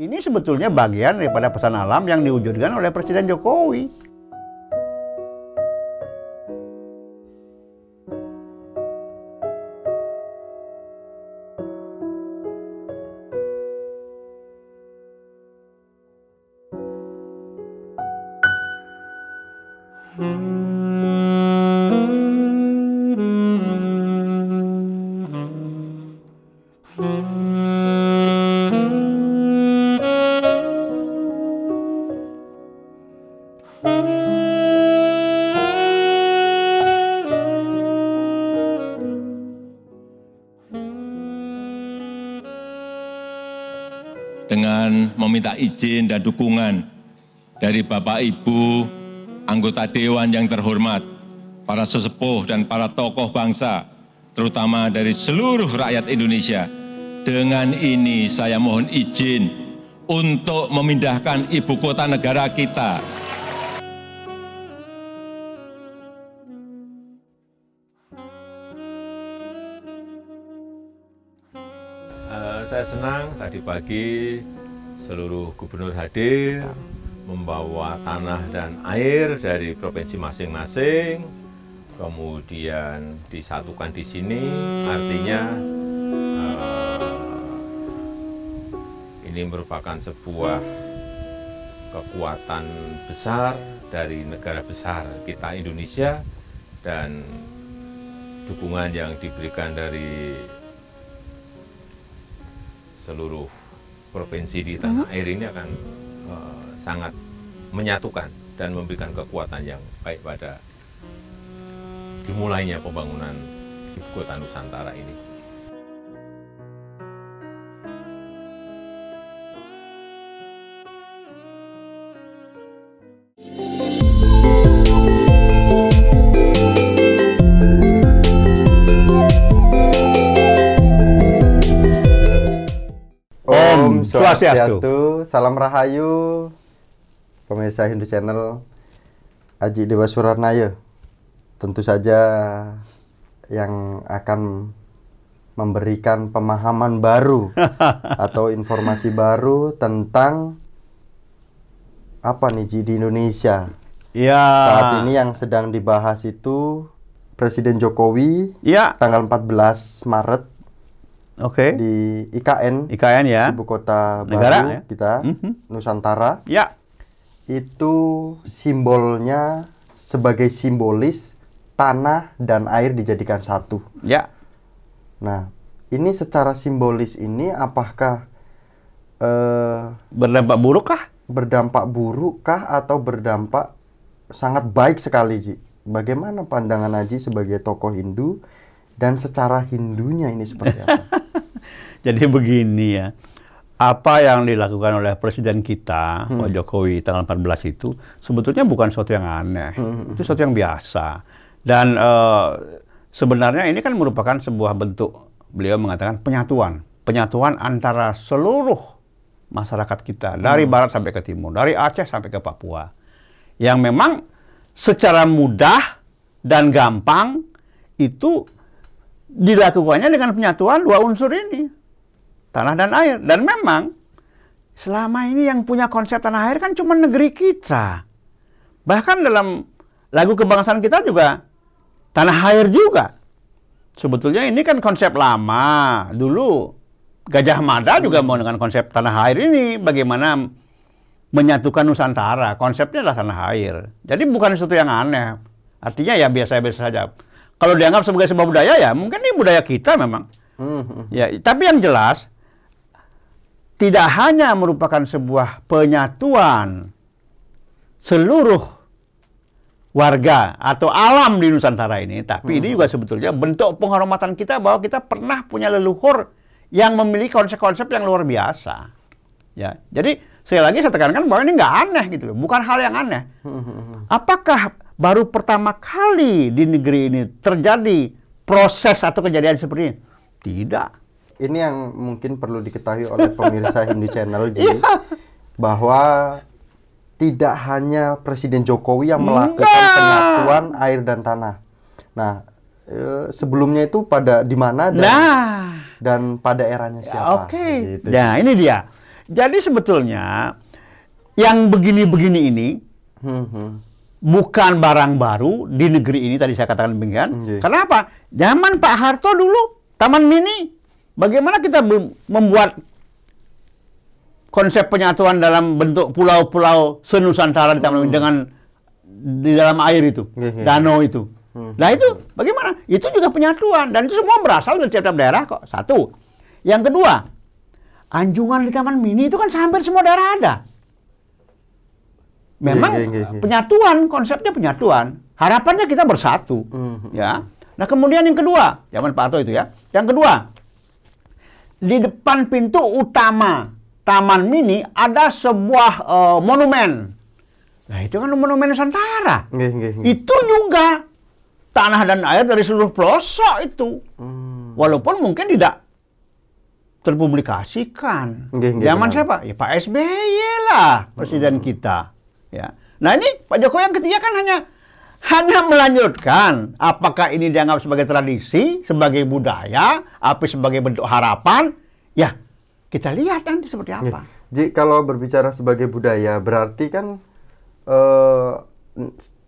Ini sebetulnya bagian daripada pesan alam yang diwujudkan oleh Presiden Jokowi. Meminta izin dan dukungan dari Bapak Ibu, anggota Dewan yang terhormat, para sesepuh dan para tokoh bangsa, terutama dari seluruh rakyat Indonesia. Dengan ini saya mohon izin untuk memindahkan ibu kota negara kita Eh, saya senang tadi pagi seluruh gubernur hadir membawa tanah dan air dari provinsi masing-masing, kemudian disatukan di sini, artinya eh, ini merupakan sebuah kekuatan besar dari negara besar kita Indonesia dan dukungan yang diberikan dari seluruh provinsi di tanah air ini akan eh, sangat menyatukan dan memberikan kekuatan yang baik pada dimulainya pembangunan ibu kota Nusantara ini. Swastiastu. Salam Rahayu. Pemirsa Hindu Channel. Aji Dewa Suranaya. Tentu saja yang akan memberikan pemahaman baru atau informasi baru tentang apa nih Ji di Indonesia. Ya. Saat ini yang sedang dibahas itu Presiden Jokowi Ya. tanggal 14 Maret Oke. di IKN IKN ya. ibu kota Negara, baru ya. kita Mhm. Nusantara Ya. itu simbolnya sebagai simbolis tanah dan air dijadikan satu. Ya. Nah, ini secara simbolis ini apakah eh, Berdampak buruk kah? berdampak buruk kah atau berdampak sangat baik sekali Ji? Bagaimana pandangan Aji sebagai tokoh Hindu dan secara Hindunya ini seperti apa? Jadi begini ya. Apa yang dilakukan oleh presiden kita, Hmm. Pak Jokowi tanggal 14 itu sebetulnya bukan sesuatu yang aneh. Hmm. Itu sesuatu yang biasa. Dan eh, sebenarnya ini kan merupakan sebuah bentuk beliau mengatakan penyatuan, penyatuan antara seluruh masyarakat kita dari Hmm. barat sampai ke timur, dari Aceh sampai ke Papua. Yang memang secara mudah dan gampang itu dilakukannya dengan penyatuan dua unsur ini, tanah dan air. Dan memang selama ini yang punya konsep tanah air kan cuma negeri kita. Bahkan dalam lagu kebangsaan kita juga tanah air juga. Sebetulnya ini kan konsep lama. Dulu Gajah Mada juga mau dengan konsep tanah air ini bagaimana menyatukan Nusantara. Konsepnya adalah tanah air. Jadi bukan sesuatu yang aneh. Artinya ya biasa-biasa saja. Kalau dianggap sebagai sebuah budaya ya mungkin ini budaya kita memang. Hmm, Ya, tapi yang jelas tidak hanya merupakan sebuah penyatuan seluruh warga atau alam di Nusantara ini, tapi ini juga sebetulnya bentuk penghormatan kita bahwa kita pernah punya leluhur yang memiliki konsep-konsep yang luar biasa. Ya, jadi sekali lagi saya tekankan bahwa ini nggak aneh gitu loh, bukan hal yang aneh. Apakah baru pertama kali di negeri ini terjadi proses atau kejadian seperti ini? Tidak. Ini yang mungkin perlu diketahui oleh pemirsa Hindu Channel Ji, Iya. bahwa tidak hanya Presiden Jokowi yang melakukan Enggak. penyatuan air dan tanah. Nah, eh, sebelumnya itu pada di mana dan Nah, dan pada eranya ya, siapa? oke. Gitu. Nah, ini dia. Jadi sebetulnya yang begini-begini ini Hmm, hmm. bukan barang baru di negeri ini tadi saya katakan demikian. Iya. Kenapa? Zaman Pak Harto dulu Taman Mini, bagaimana kita membuat konsep penyatuan dalam bentuk pulau-pulau senusantara di Mini dengan di dalam air itu, Iya, iya. danau itu. Hmm. Nah itu bagaimana? Itu juga penyatuan dan itu semua berasal dari tiap-tiap daerah kok. Satu. Yang kedua, anjungan di Taman Mini itu kan hampir semua daerah ada. Memang Iya, iya, iya. penyatuan, konsepnya penyatuan. Harapannya kita bersatu. Mhm. Ya. Nah, kemudian yang kedua, zaman Pak Harto itu ya. Yang kedua, di depan pintu utama Taman Mini ada sebuah eh, monumen. Nah, itu kan monumen Nusantara. Nggih, nggih, nggih. Itu juga tanah dan air dari seluruh pelosok itu. Hmm. Walaupun mungkin tidak terpublikasikan. Nggih, nggih, Zaman benar. siapa? Ya Pak SBY lah presiden kita. Ya. Nah ini Pak Jokowi yang ketiga kan hanya hanya melanjutkan. Apakah ini dianggap sebagai tradisi, sebagai budaya, apa sebagai bentuk harapan? Ya kita lihat nanti seperti Nggih. apa. Ji, kalau berbicara sebagai budaya, berarti kan eh,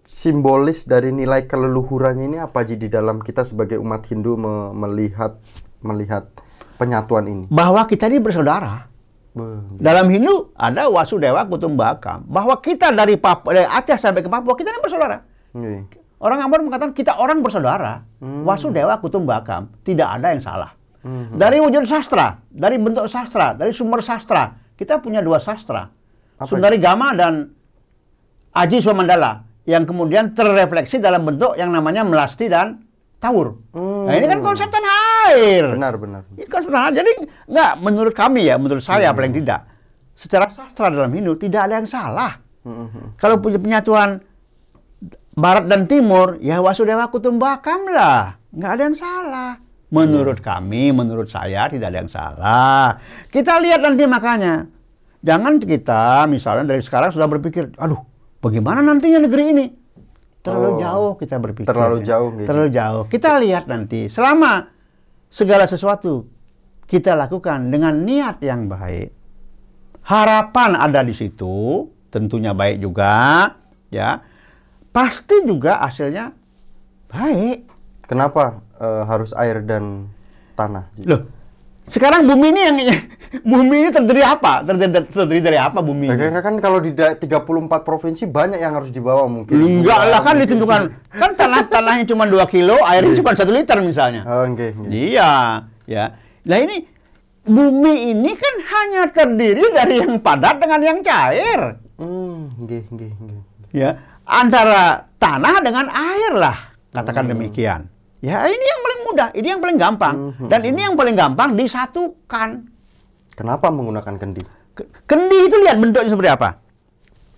simbolis dari nilai keleluhurannya ini apa Ji di dalam kita sebagai umat Hindu me- melihat melihat penyatuan ini? Bahwa kita ini bersaudara. Be- Dalam Hindu ada Wasudewa Kutumbakam. Bahwa kita dari Papua, dari Aceh sampai ke Papua kita ini bersaudara. Nggih. Orang Ambon mengatakan kita orang bersaudara. Hmm. Wasudewa Kutumbakam. Tidak ada yang salah. Hmm. Dari wujud sastra, dari bentuk sastra, dari sumber sastra, kita punya dua sastra. Apa Sundari Gama dan Aji Swamandala yang kemudian terrefleksi dalam bentuk yang namanya melasti dan tawur. Hmm. Nah, ini kan konsep tanah air. Benar, benar. Itu kan sebenarnya jadi nggak menurut kami ya, menurut saya Hmm. paling tidak. Secara sastra dalam Hindu tidak ada yang salah. Hmm, hmm. Kalau punya penyatuan Barat dan Timur, ya Wasudewa Kutumbakam lah. Nggak ada yang salah. Menurut kami, menurut saya tidak ada yang salah. Kita lihat nanti makanya. Jangan kita misalnya dari sekarang sudah berpikir, aduh, bagaimana nantinya negeri ini? Terlalu Oh, jauh kita berpikir. terlalu ya. jauh, gitu. Terlalu jauh. Kita lihat nanti. Selama segala sesuatu kita lakukan dengan niat yang baik, harapan ada di situ, tentunya baik juga, ya. Pasti juga hasilnya baik. Kenapa eh, harus air dan tanah? Loh, sekarang bumi ini yang bumi ini terdiri apa? Terdiri, terdiri dari apa bumi? Ini? karena kan kalau di da- 34 provinsi banyak yang harus dibawa mungkin. Enggak lah kan Mungkin. ditentukan kan tanah tanahnya cuma 2 kilo, airnya cuma satu liter misalnya. Oh, nggih, nggih. Iya, ya. Nah ini bumi ini kan hanya terdiri dari yang padat dengan yang cair. Hmm, nggih, nggih, nggih. ya antara tanah dengan air lah. Katakan demikian. Ya ini yang paling mudah ini yang paling gampang. Mhm. dan ini yang paling gampang disatukan. Kenapa menggunakan kendi? Ke- kendi itu lihat bentuknya seperti apa?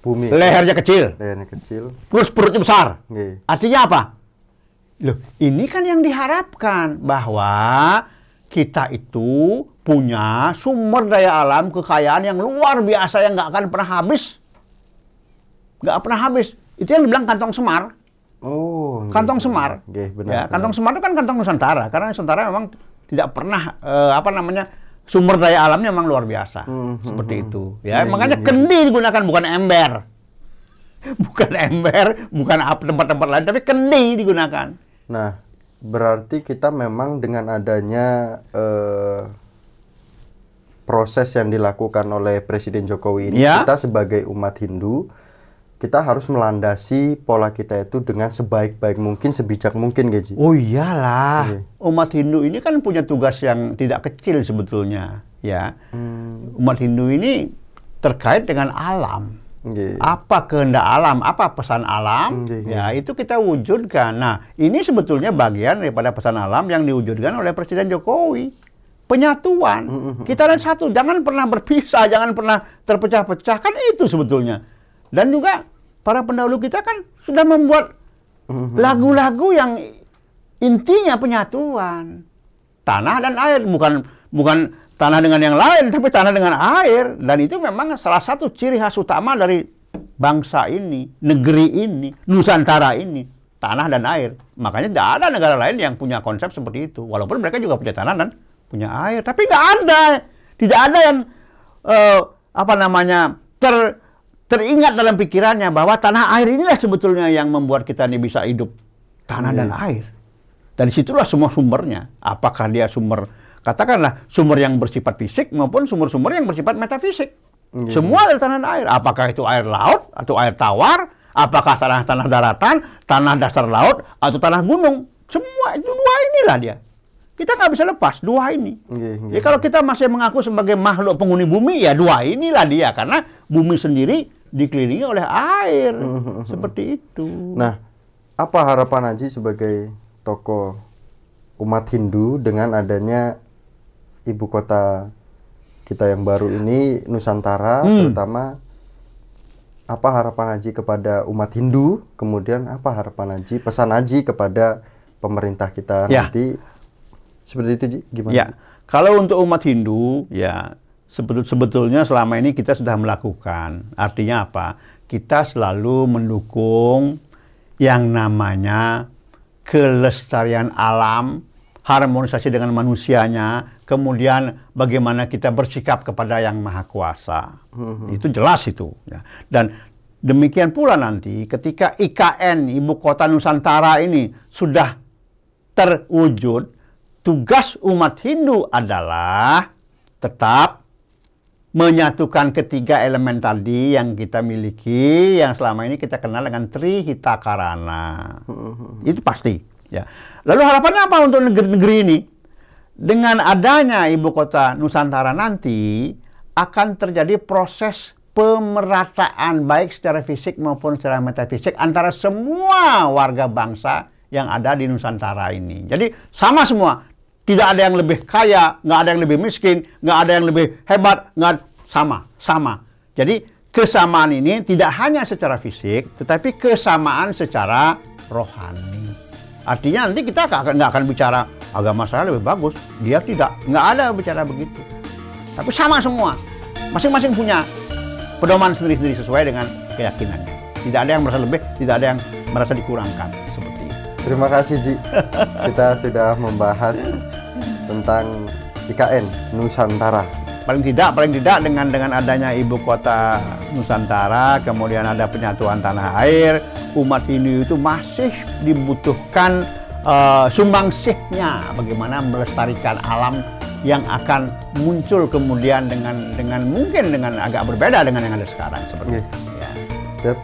Bumi. lehernya kecil. Lehernya kecil. terus perutnya besar. Nggih. artinya apa? Loh ini kan yang diharapkan bahwa kita itu punya sumber daya alam kekayaan yang luar biasa yang nggak akan pernah habis. Nggak pernah habis itu yang dibilang kantong semar Oh, nggih, kantong nggih, semar. Nggih, benar. ya, benar. kantong semar itu kan kantong Nusantara karena Nusantara memang tidak pernah eh, apa namanya sumber daya alamnya memang luar biasa Hmm, hmm, seperti hmm. itu Iya, ya makanya iya, iya. kendi digunakan bukan ember bukan ember bukan apa tempat-tempat lain tapi kendi digunakan Nah, berarti kita memang dengan adanya eh, proses yang dilakukan oleh Presiden Jokowi ini, Ya. kita sebagai umat Hindu, kita harus melandasi pola kita itu dengan sebaik-baik mungkin, sebijak mungkin, Gaji. oh iyalah Iya. umat Hindu ini kan punya tugas yang tidak kecil sebetulnya ya Hmm, umat Hindu ini terkait dengan alam nggih. apa kehendak alam, apa pesan alam, Hmm, iya, iya. ya itu kita wujudkan. Nah, ini sebetulnya bagian daripada pesan alam yang diwujudkan oleh Presiden Jokowi. Penyatuan. Hmm, hmm, Kita dan satu, jangan pernah berpisah, jangan pernah terpecah-pecah. Kan itu sebetulnya. Dan juga para pendahulu kita kan sudah membuat Hmm, lagu-lagu yang intinya penyatuan. Tanah dan air bukan bukan tanah dengan yang lain, tapi tanah dengan air. Dan itu memang salah satu ciri khas utama dari bangsa ini, negeri ini, Nusantara ini, tanah dan air. Makanya tidak ada negara lain yang punya konsep seperti itu. Walaupun mereka juga punya tanah dan punya air, tapi nggak ada, tidak ada yang eh, apa namanya ter teringat dalam pikirannya bahwa tanah air inilah sebetulnya yang membuat kita ini bisa hidup tanah Iya. dan air. Dan situlah semua sumbernya. Apakah dia sumber katakanlah sumber yang bersifat fisik maupun sumber-sumber yang bersifat metafisik. Iya. Semua dari tanah dan air. Apakah itu air laut atau air tawar? Apakah tanah-tanah daratan, tanah dasar laut atau tanah gunung? Semua itu dua inilah dia. Kita nggak bisa lepas dua ini. Nggih, nggih. Ya kalau kita masih mengaku sebagai makhluk penghuni bumi, ya dua inilah dia karena bumi sendiri dikelilingi oleh air. Seperti itu. Nah, apa harapan Haji sebagai tokoh umat Hindu dengan adanya ibu kota kita yang baru ini Nusantara Hmm. terutama apa harapan Haji kepada umat Hindu kemudian apa harapan Haji pesan Haji kepada pemerintah kita Ya. nanti seperti itu gimana Ya, kalau untuk umat Hindu, ya sebetul sebetulnya selama ini kita sudah melakukan. Artinya apa? Kita selalu mendukung yang namanya kelestarian alam, harmonisasi dengan manusianya, kemudian bagaimana kita bersikap kepada yang maha kuasa. Itu jelas itu. Ya. Dan demikian pula nanti ketika IKN ibu kota Nusantara ini sudah terwujud, tugas umat Hindu adalah tetap menyatukan ketiga elemen tadi yang kita miliki, yang selama ini kita kenal dengan Trihita Karana. Itu pasti. Ya. Lalu harapannya apa untuk negeri-negeri ini? Dengan adanya ibu kota Nusantara nanti akan terjadi proses pemerataan baik secara fisik maupun secara metafisik antara semua warga bangsa yang ada di Nusantara ini. Jadi sama semua. Tidak ada yang lebih kaya, nggak ada yang lebih miskin, nggak ada yang lebih hebat, nggak sama, sama. Jadi kesamaan ini tidak hanya secara fisik, tetapi kesamaan secara rohani. Artinya nanti kita nggak akan, bicara agama saya lebih bagus, dia tidak, nggak ada bicara begitu. Tapi sama semua, masing-masing punya pedoman sendiri-sendiri sesuai dengan keyakinannya. Tidak ada yang merasa lebih, tidak ada yang merasa dikurangkan seperti itu. terima kasih Ji kita sudah membahas tentang IKN Nusantara paling tidak paling tidak dengan dengan adanya ibu kota Nusantara kemudian ada penyatuan tanah air umat Hindu itu masih dibutuhkan eh, sumbangsihnya bagaimana melestarikan alam yang akan muncul kemudian dengan dengan mungkin dengan agak berbeda dengan yang ada sekarang seperti Oke. itu ya. Yap,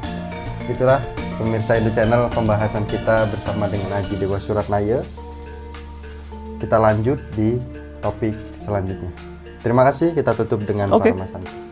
itulah pemirsa Indo Channel pembahasan kita bersama dengan Haji Dewa Suratnaya. Kita lanjut di topik selanjutnya. Terima kasih, kita tutup dengan Oke. Paramasan.